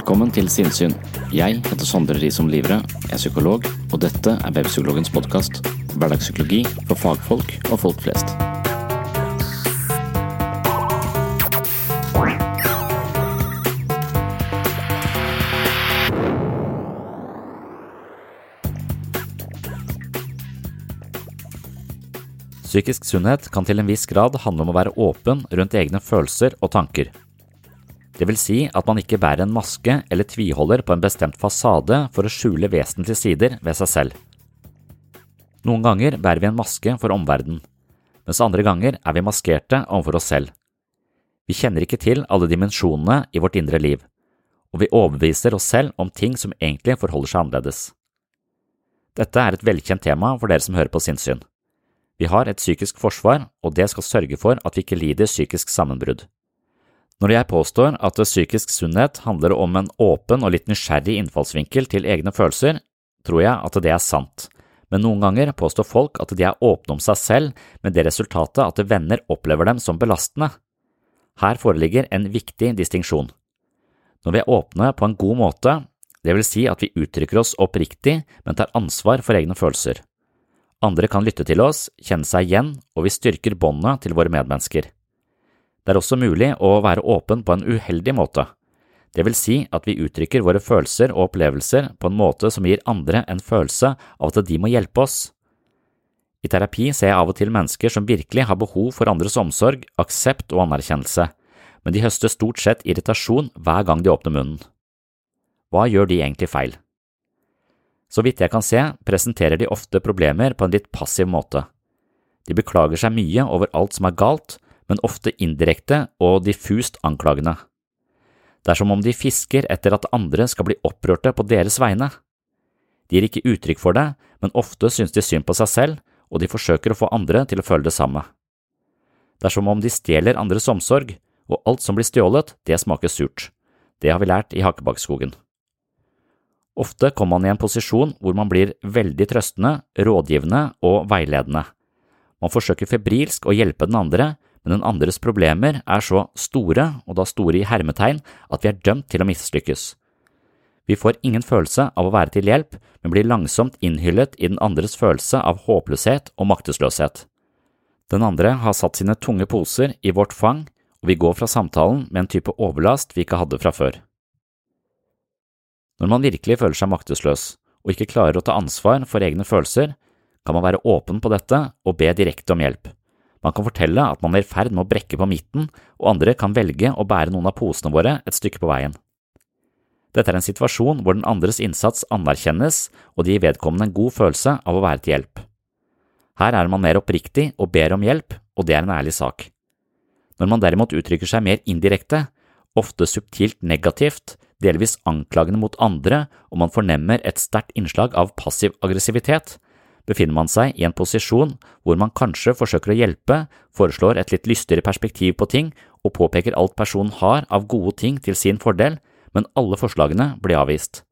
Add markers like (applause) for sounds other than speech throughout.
Velkommen til Sinnsyn. Jeg heter Sondre Risom Livre, jeg er psykolog, og dette er Webpsykologens podkast. Hverdagspsykologi for fagfolk og folk flest. Psykisk sunnhet kan til en viss grad handle om å være åpen rundt egne følelser og tanker. Det vil si at man ikke bærer en maske eller tviholder på en bestemt fasade for å skjule vesentlige sider ved seg selv. Noen ganger bærer vi en maske for omverdenen, mens andre ganger er vi maskerte overfor oss selv. Vi kjenner ikke til alle dimensjonene i vårt indre liv, og vi overbeviser oss selv om ting som egentlig forholder seg annerledes. Dette er et velkjent tema for dere som hører på sinnssyn. Vi har et psykisk forsvar, og det skal sørge for at vi ikke lider psykisk sammenbrudd. Når jeg påstår at psykisk sunnhet handler om en åpen og litt nysgjerrig innfallsvinkel til egne følelser, tror jeg at det er sant, men noen ganger påstår folk at de er åpne om seg selv med det resultatet at venner opplever dem som belastende. Her foreligger en viktig distinksjon. Når vi er åpne på en god måte, det vil si at vi uttrykker oss oppriktig, men tar ansvar for egne følelser. Andre kan lytte til oss, kjenne seg igjen, og vi styrker båndet til våre medmennesker. Det er også mulig å være åpen på en uheldig måte. Det vil si at vi uttrykker våre følelser og opplevelser på en måte som gir andre en følelse av at de må hjelpe oss. I terapi ser jeg av og til mennesker som virkelig har behov for andres omsorg, aksept og anerkjennelse, men de høster stort sett irritasjon hver gang de åpner munnen. Hva gjør de egentlig feil? Så vidt jeg kan se, presenterer de ofte problemer på en litt passiv måte. De beklager seg mye over alt som er galt, men ofte indirekte og diffust anklagende. Det er som om de fisker etter at andre skal bli opprørte på deres vegne. De gir ikke uttrykk for det, men ofte synes de synd på seg selv, og de forsøker å få andre til å føle det samme. Det er som om de stjeler andres omsorg, og alt som blir stjålet, det smaker surt. Det har vi lært i Hakebakkskogen. Ofte kommer man i en posisjon hvor man blir veldig trøstende, rådgivende og veiledende. Man forsøker febrilsk å hjelpe den andre, men den andres problemer er så store, og da store i hermetegn, at vi er dømt til å mislykkes. Vi får ingen følelse av å være til hjelp, men blir langsomt innhyllet i den andres følelse av håpløshet og maktesløshet. Den andre har satt sine tunge poser i vårt fang, og vi går fra samtalen med en type overlast vi ikke hadde fra før. Når man virkelig føler seg maktesløs og ikke klarer å ta ansvar for egne følelser, kan man være åpen på dette og be direkte om hjelp. Man kan fortelle at man er i ferd med å brekke på midten, og andre kan velge å bære noen av posene våre et stykke på veien. Dette er en situasjon hvor den andres innsats anerkjennes, og det gir vedkommende en god følelse av å være til hjelp. Her er man mer oppriktig og ber om hjelp, og det er en ærlig sak. Når man derimot uttrykker seg mer indirekte, ofte subtilt negativt, delvis anklagende mot andre og man fornemmer et sterkt innslag av passiv aggressivitet, befinner man seg i en posisjon hvor man kanskje forsøker å hjelpe, foreslår et litt lystigere perspektiv på ting og påpeker alt personen har av gode ting til sin fordel, men alle forslagene blir avvist.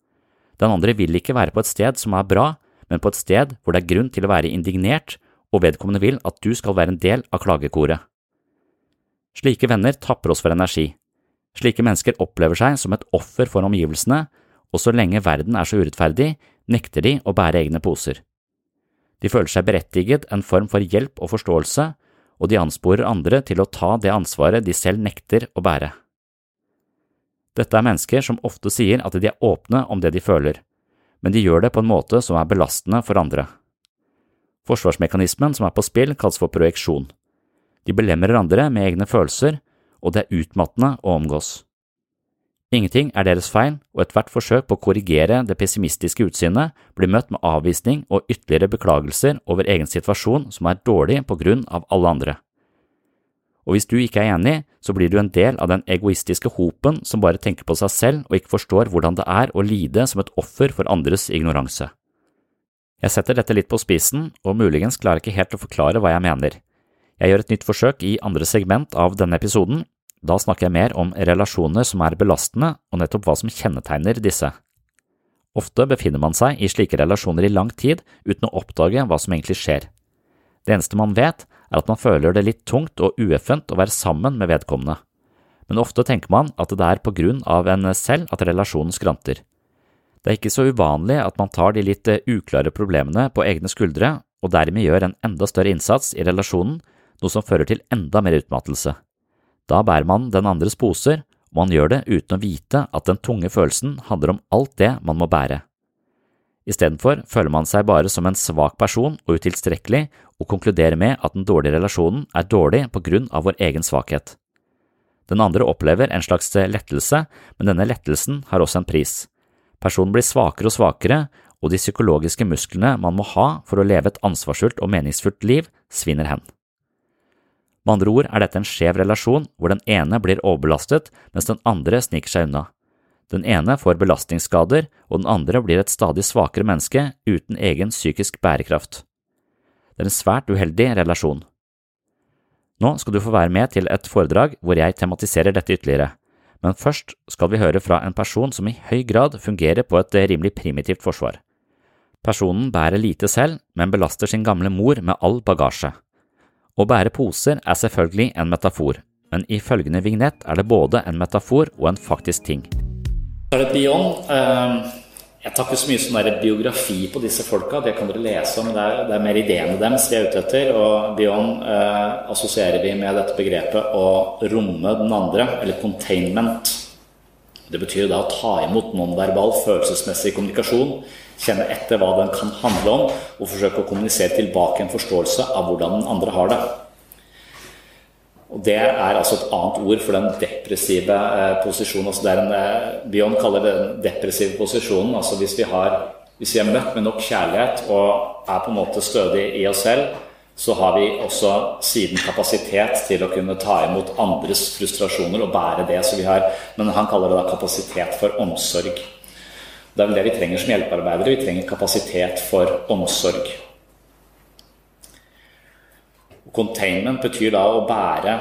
Den andre vil ikke være på et sted som er bra, men på et sted hvor det er grunn til å være indignert, og vedkommende vil at du skal være en del av klagekoret. Slike venner tapper oss for energi. Slike mennesker opplever seg som et offer for omgivelsene, og så lenge verden er så urettferdig, nekter de å bære egne poser. De føler seg berettiget en form for hjelp og forståelse, og de ansporer andre til å ta det ansvaret de selv nekter å bære. Dette er mennesker som ofte sier at de er åpne om det de føler, men de gjør det på en måte som er belastende for andre. Forsvarsmekanismen som er på spill, kalles for projeksjon. De belemrer andre med egne følelser, og det er utmattende å omgås. Ingenting er deres feil, og ethvert forsøk på å korrigere det pessimistiske utsynet blir møtt med avvisning og ytterligere beklagelser over egen situasjon som er dårlig på grunn av alle andre. Og hvis du ikke er enig, så blir du en del av den egoistiske hopen som bare tenker på seg selv og ikke forstår hvordan det er å lide som et offer for andres ignoranse. Jeg setter dette litt på spisen, og muligens klarer ikke helt å forklare hva jeg mener. Jeg gjør et nytt forsøk i andre segment av denne episoden, da snakker jeg mer om relasjoner som er belastende, og nettopp hva som kjennetegner disse. Ofte befinner man seg i slike relasjoner i lang tid uten å oppdage hva som egentlig skjer. Det eneste man vet, er at man føler det litt tungt og ueffent å være sammen med vedkommende, men ofte tenker man at det er på grunn av en selv at relasjonen skranter. Det er ikke så uvanlig at man tar de litt uklare problemene på egne skuldre og dermed gjør en enda større innsats i relasjonen, noe som fører til enda mer utmattelse. Da bærer man den andres poser, og man gjør det uten å vite at den tunge følelsen handler om alt det man må bære. Istedenfor føler man seg bare som en svak person og utilstrekkelig og konkluderer med at den dårlige relasjonen er dårlig på grunn av vår egen svakhet. Den andre opplever en slags lettelse, men denne lettelsen har også en pris. Personen blir svakere og svakere, og de psykologiske musklene man må ha for å leve et ansvarsfullt og meningsfullt liv, svinner hen. Med andre ord er dette en skjev relasjon hvor den ene blir overbelastet mens den andre sniker seg unna. Den ene får belastningsskader, og den andre blir et stadig svakere menneske uten egen psykisk bærekraft. Det er en svært uheldig relasjon. Nå skal du få være med til et foredrag hvor jeg tematiserer dette ytterligere, men først skal vi høre fra en person som i høy grad fungerer på et rimelig primitivt forsvar. Personen bærer lite selv, men belaster sin gamle mor med all bagasje. Å bære poser er selvfølgelig en metafor, men i følgende vignett er det både en metafor og en faktisk ting. Så er det Bion. Ehm, jeg tar ikke så mye sånn biografi på disse folka, det kan dere lese om. Det er, det er mer ideene deres vi er ute etter. Og Bion eh, assosierer vi med dette begrepet å romme den andre, eller containment. Det betyr da å ta imot nonverbal følelsesmessig kommunikasjon kjenne etter hva den kan handle om, og forsøke å kommunisere tilbake en forståelse av hvordan den andre har det. Og Det er altså et annet ord for den depressive eh, posisjonen. Altså det er en, eh, Bion kaller det den depressive posisjonen. altså hvis vi, har, hvis vi er møtt med nok kjærlighet og er på en måte stødig i oss selv, så har vi også siden kapasitet til å kunne ta imot andres frustrasjoner og bære det. Så vi har, men han kaller det da kapasitet for omsorg. Det er vel det vi trenger som hjelpearbeidere. Vi trenger kapasitet for omsorg. Containment betyr da å bære,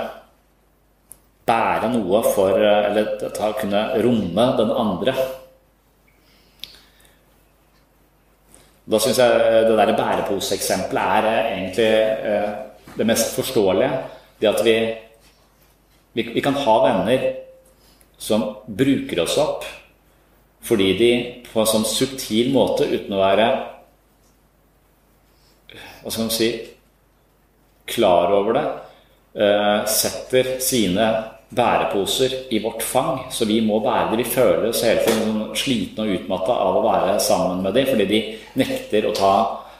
bære noe for Eller å kunne romme den andre. Da syns jeg det der bæreposeeksempelet er egentlig eh, det mest forståelige. Det at vi, vi, vi kan ha venner som bruker oss opp fordi de på en sånn subtil måte, uten å være Hva skal man si klar over det, eh, setter sine bæreposer i vårt fang. Så vi må bære det. Vi føler oss hele tiden sånn slitne og utmatta av å være sammen med dem, fordi de nekter å ta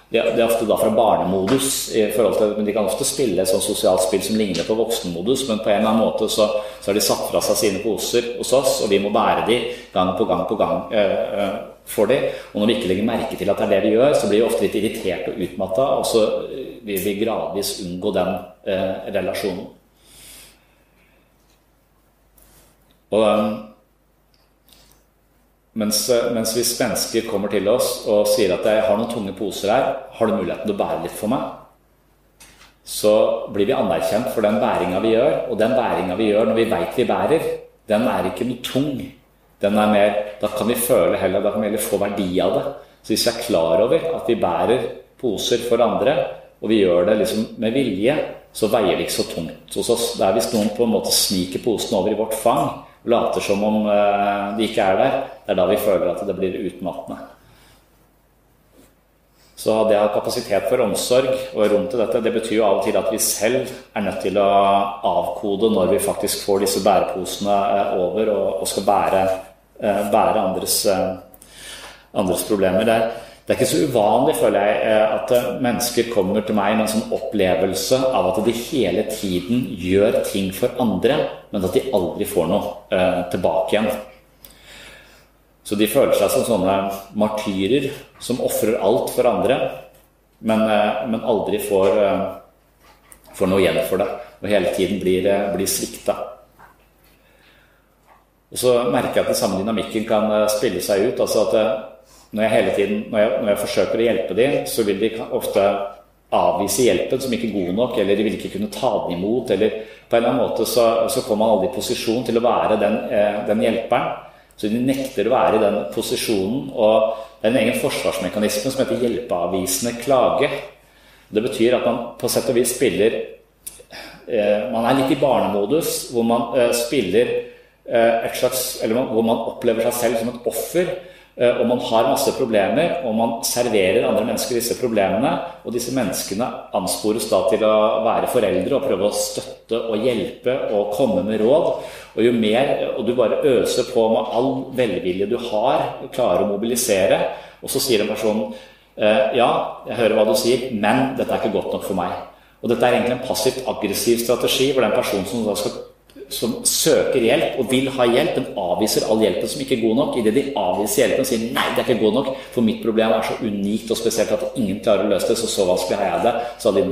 det er ofte da fra barnemodus, i forhold til, men de kan ofte spille et sånt sosialt spill som ligner på voksenmodus, men på en eller annen måte så, så har de satt fra seg sine poser hos oss, og vi må bære de gang på gang på gang øh, øh, for de. Og når vi ikke legger merke til at det er det vi gjør, så blir vi ofte litt irritert og utmatta, og så vil vi gradvis unngå den øh, relasjonen. Og Mens, mens, hvis mennesker kommer til oss og sier at 'jeg har noen tunge poser her, har du muligheten til å bære litt for meg?' Så blir vi anerkjent for den bæringa vi gjør. Og den bæringa vi gjør når vi veit vi bærer, den er ikke noe tung. Den er mer, Da kan vi føle heller, da kan vi heller få verdi av det. Så hvis vi er klar over at vi bærer poser for andre, og vi gjør det liksom med vilje, så veier det ikke så tungt hos oss. Det er hvis noen på en måte sniker posen over i vårt fang, later som om uh, de ikke er der, det er da vi føler at det blir utmattende. Så det å ha kapasitet for omsorg og rom til dette, det betyr jo av og til at vi selv er nødt til å avkode når vi faktisk får disse bæreposene eh, over og skal bære, eh, bære andres, andres problemer. Det er, det er ikke så uvanlig, føler jeg, eh, at eh, mennesker kommer til meg med en sånn opplevelse av at de hele tiden gjør ting for andre, men at de aldri får noe eh, tilbake igjen. Så de føler seg som sånne martyrer som ofrer alt for andre, men, men aldri får, får, noe igjen for det. Og hele tiden blir, blir svikta. Og så merker jeg at den samme dynamikken kan spille seg ut. altså at når jeg hele tiden, når jeg, når jeg forsøker å hjelpe dem, så vil de ofte avvise hjelpen som ikke er god nok, eller de vil ikke kunne ta den imot. eller På en eller annen måte så, så kommer man aldri i posisjon til å være den, eh, den, hjelperen. Så de nekter å være i den posisjonen. Og det er en egen forsvarsmekanisme som heter hjelpeavvisende klage. Det betyr at man på sett og vis spiller eh, Man er litt i barnemodus, hvor man eh, spiller et slags Eller hvor man opplever seg selv som et offer og man har masse problemer, og man serverer andre mennesker disse problemene. Og disse menneskene anspores da til å være foreldre og prøve å støtte og hjelpe og komme med råd. Og jo mer og du bare øser på med all velvilje du har, klarer å mobilisere, og så sier en person eh, ja, jeg hører hva du sier, men dette er ikke godt nok for meg. Og dette er egentlig en passivt aggressiv strategi hvor den personen som da skal som søker hjelp og vil ha hjelp, men avviser all hjelpen som ikke er god nok. Idet de avviser hjelpen og sier nei, det er ikke god nok, for mitt problem er så unikt og spesielt at ingen klarer å løse det, så så vanskelig har jeg det. Så, de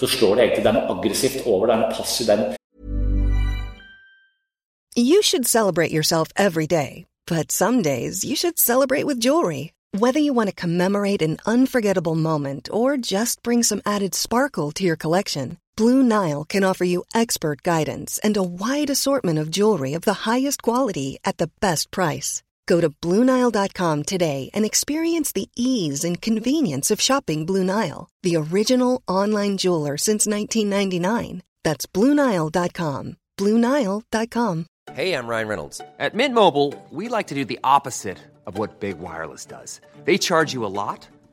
så slår det egentlig Det er noe aggressivt over det, er noe passivt. det You should celebrate yourself every day, but some days you should celebrate with jewelry. Whether you want to commemorate an unforgettable moment or just bring some added sparkle to your collection. Blue Nile can offer you expert guidance and a wide assortment of jewelry of the highest quality at the best price. Go to BlueNile.com today and experience the ease and convenience of shopping Blue Nile, the original online jeweler since 1999. That's BlueNile.com. BlueNile.com. Hey, I'm Ryan Reynolds. At Mint Mobile, we like to do the opposite of what Big Wireless does. They charge you a lot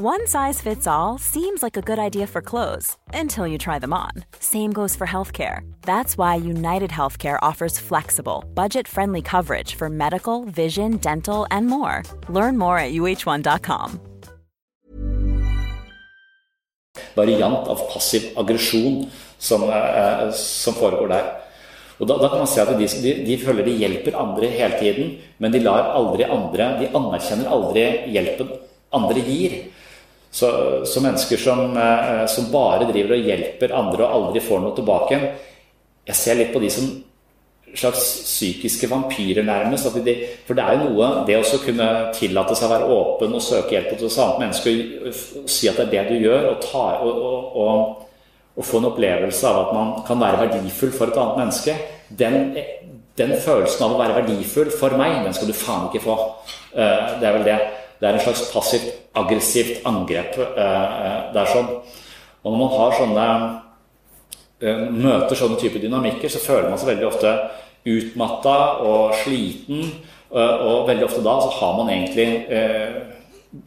One size fits all seems like a good idea for clothes until you try them on. Same goes for healthcare. That's why United Healthcare offers flexible, budget friendly coverage for medical, vision, dental, and more. Learn more at uh1.com. Variant av passiv aggresjon som, eh, som foregår der. Og da, da, kan man se at de, de, de, føler de hjelper andre hele tiden, men de lar aldri andre De anerkjenner aldri hjelpen andre gir. Så, så mennesker som, eh, som, bare driver og hjelper andre og aldri får noe tilbake Jeg ser litt på de som slags psykiske vampyrer, nærmest. De, for det er jo noe Det å kunne tillate seg å være åpen og søke hjelp hos et annet menneske og si at det er det du gjør, og, ta, og, og, og, få en opplevelse av at man kan være verdifull for et annet menneske, den, den følelsen av å være verdifull for meg, den skal du faen ikke få. Eh, det er vel det. Det er en slags passivt aggressivt angrep. Eh, det er sånn. Og når man har sånne eh, møter sånne typer dynamikker, så føler man seg veldig ofte utmatta og sliten. Eh, og veldig ofte da så har man egentlig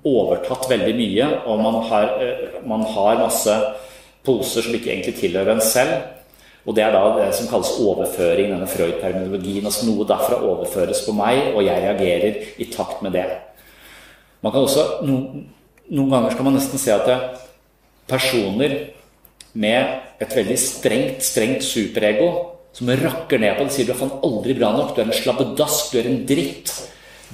overtatt veldig mye, og man har, man har masse poser som ikke egentlig tilhører en selv. Og det er da det som kalles overføring, denne Freud-terminologien. Altså noe derfra overføres på meg, og jeg reagerer i takt med det. Man kan også, noen, Noen ganger skal man nesten se at personer med et veldig strengt, strengt superego som rakker ned på det, sier du er aldri bra nok, du er en slabbedask, du er en dritt.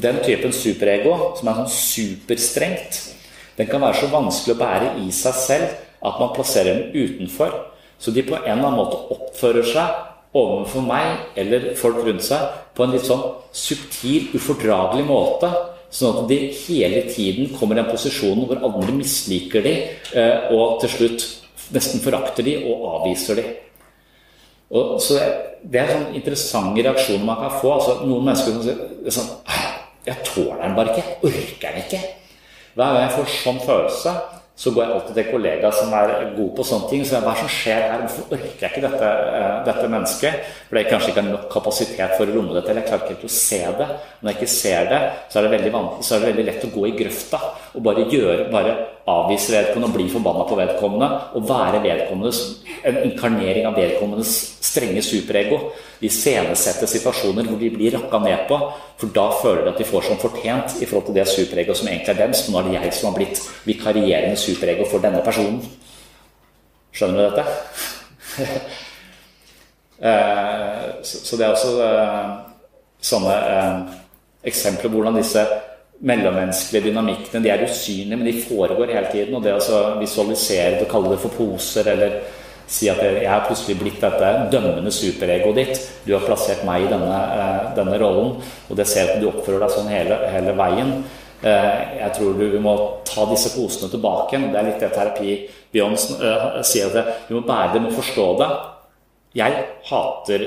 Den typen superego, som er sånn superstrengt, den kan være så vanskelig å bære i seg selv at man plasserer den utenfor. Så de på en eller annen måte oppfører seg overfor meg eller folk rundt seg på en litt sånn subtil, ufordragelig måte. Sånn at de hele tiden kommer i en posisjon hvor andre misliker de, eh, og til slutt nesten forakter de og avviser de. Og, så Det er sånn interessante reaksjoner man kan få. altså Noen mennesker som sier sånn, 'Jeg tåler den bare ikke. Jeg orker den ikke.' Hver gang jeg får sånn følelse, så går jeg alltid til kollegaer som er gode på sånne ting. Så jeg, hva er som skjer her? Hvorfor orker jeg ikke dette, uh, dette mennesket? For jeg kanskje ikke har nok kapasitet for å romme dette, eller jeg klarer ikke helt å se det. Når jeg ikke ser det, så er det veldig, så er det veldig lett å gå i grøfta og bare gjøre, bare avvise vedkommende og bli forbanna på vedkommende. Og være vedkommendes, en inkarnering av vedkommendes strenge superego. De iscenesetter situasjoner hvor de blir rakka ned på, for da føler de at de får som fortjent i forhold til det superegoet som egentlig er dems. Men nå er det jeg som har blitt vikarierende superego for denne personen. Skjønner du dette? (laughs) Eh, så det er også eh, sånne eh, eksempler på hvordan disse mellommenneskelige dynamikkene de er usynlige, men de foregår hele tiden. Og det å visualisere det, kalle det for poser, eller si at jeg har plutselig blitt dette dømmende superegoet ditt. Du har plassert meg i denne, denne rollen, og det ser at du oppfører deg sånn hele, hele veien. Jeg tror du må ta disse posene tilbake. Det er litt det terapi Beyoncé uh, sier at du må bære det, du må forstå det. Jeg hater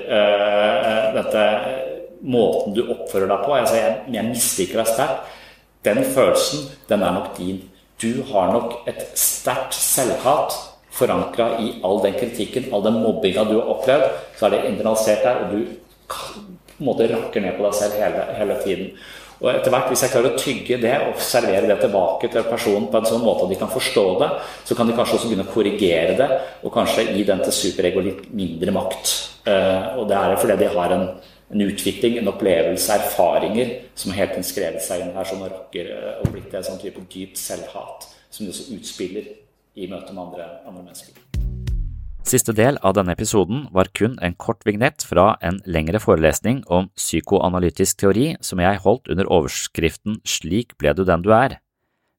dette måten du oppfører deg på. Altså, jeg, jeg misliker deg sterkt. Den følelsen, den er nok din. Du har nok et sterkt selvhat forankra i all den kritikken, all den mobbinga du har opplevd. Så er det internalisert der, og du på en måte rakker ned på deg selv hele, hele tiden. Og etter hvert, Hvis jeg klarer å tygge det og servere det tilbake til personen på en sånn måte at de kan forstå det, så kan de kanskje også begynne å korrigere det, og kanskje gi den til superego litt mindre makt. Uh, og det er fordi de har en, en, utvikling, en opplevelse, erfaringer som helt har skrevet seg inn her som rakker uh, og blitt en sånn type dypt selvhat som det også utspiller i møte med andre, andre mennesker. Siste del av denne episoden var kun en kort vignett fra en lengre forelesning om psykoanalytisk teori som jeg holdt under overskriften Slik ble du den du er.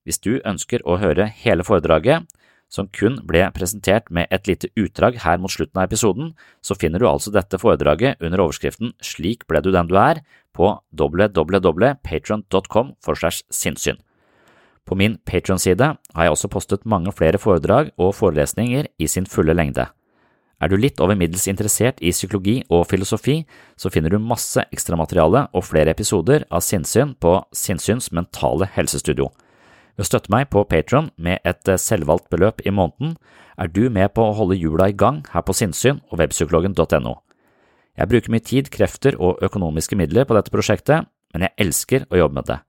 Hvis du ønsker å høre hele foredraget, som kun ble presentert med et lite utdrag her mot slutten av episoden, så finner du altså dette foredraget under overskriften Slik ble du den du er på www.patron.com for segs sinnssyn. På min Patron-side har jeg også postet mange flere foredrag og forelesninger i sin fulle lengde. Er du litt over middels interessert i psykologi og filosofi, så finner du masse ekstramateriale og flere episoder av Sinnsyn på Sinnsyns mentale helsestudio. Ved å støtte meg på Patron med et selvvalgt beløp i måneden, er du med på å holde hjula i gang her på Sinnsyn og webpsykologen.no. Jeg bruker mye tid, krefter og økonomiske midler på dette prosjektet, men jeg elsker å jobbe med det.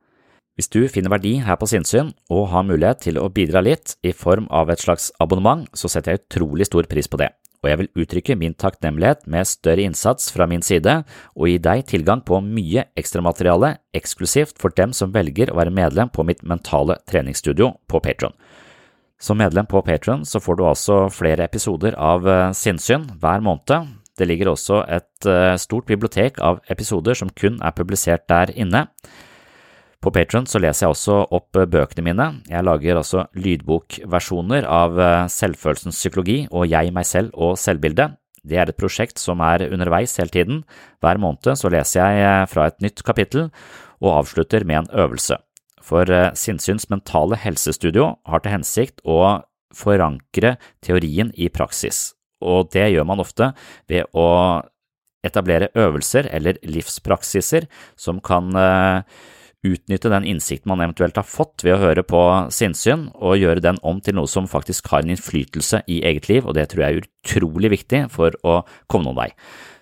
Hvis du finner verdi her på Sinnsyn og har mulighet til å bidra litt i form av et slags abonnement, så setter jeg utrolig stor pris på det og jeg vil uttrykke min takknemlighet med større innsats fra min side og gi deg tilgang på mye ekstramateriale eksklusivt for dem som velger å være medlem på mitt mentale treningsstudio på Patron. Som medlem på Patron får du altså flere episoder av eh, Sinnsyn hver måned. Det ligger også et eh, stort bibliotek av episoder som kun er publisert der inne. På Patron så leser jeg også opp eh, bøkene mine. Jeg lager også lydbokversjoner av eh, Selvfølelsens psykologi og Jeg, meg selv og selvbildet. Det er et prosjekt som er underveis hele tiden. Hver måned så leser jeg eh, fra et nytt kapittel og avslutter med en øvelse. For Sinnsyns mentale helsestudio har til hensikt å forankre teorien i praksis, og det gjør man ofte ved å etablere øvelser eller livspraksiser som kan utnytte den innsikten man eventuelt har fått ved å høre på sinnssyn, og gjøre den om til noe som faktisk har en innflytelse i eget liv, og det tror jeg er utrolig viktig for å komme noen vei.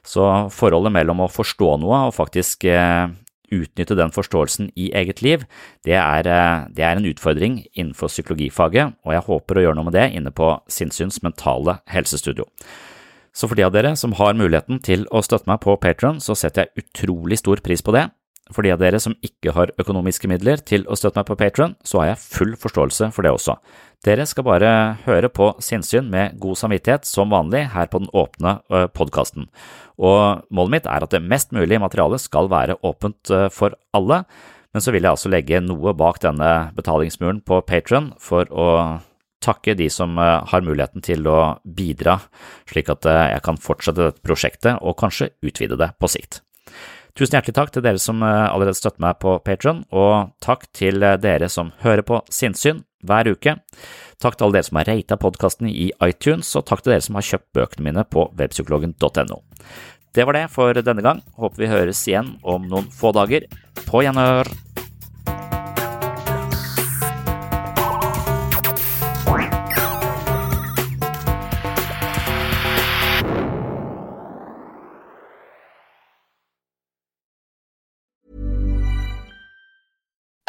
Så forholdet mellom å forstå noe og faktisk eh, utnytte den forståelsen i eget liv, det er, eh, det er, en utfordring innenfor psykologifaget, og jeg håper å gjøre noe med det inne på Sinnsyns mentale helsestudio. Så for de av dere som har muligheten til å støtte meg på Patron, så setter jeg utrolig stor pris på det. For de av dere som ikke har økonomiske midler til å støtte meg på Patron, så har jeg full forståelse for det også. Dere skal bare høre på sinnssyn med god samvittighet som vanlig her på den åpne podkasten. Og målet mitt er at det mest mulig materialet skal være åpent for alle, men så vil jeg altså legge noe bak denne betalingsmuren på Patron for å takke de som har muligheten til å bidra, slik at jeg kan fortsette dette prosjektet og kanskje utvide det på sikt. Tusen hjertelig takk til dere som eh, allerede støtter meg på Patron, og takk til eh, dere som hører på Sinnsyn hver uke. Takk til alle dere som har rata podkasten i iTunes, og takk til dere som har kjøpt bøkene mine på webpsykologen.no. Det var det for denne gang. Håper vi høres igjen om noen få dager. På gjenhør!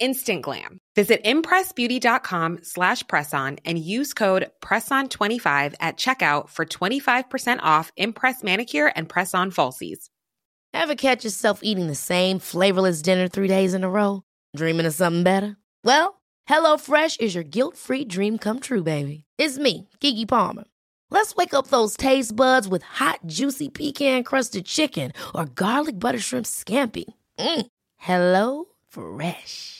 instant glam. Visit impressbeauty.com slash presson and use code PRESSON25 at checkout for 25% off Impress manicure and press-on falsies. Ever catch yourself eating the same flavorless dinner three days in a row? Dreaming of something better? Well, HelloFresh is your guilt-free dream come true, baby. It's me, Gigi Palmer. Let's wake up those taste buds with hot, juicy pecan-crusted chicken or garlic butter shrimp scampi. Mm. Hello Fresh.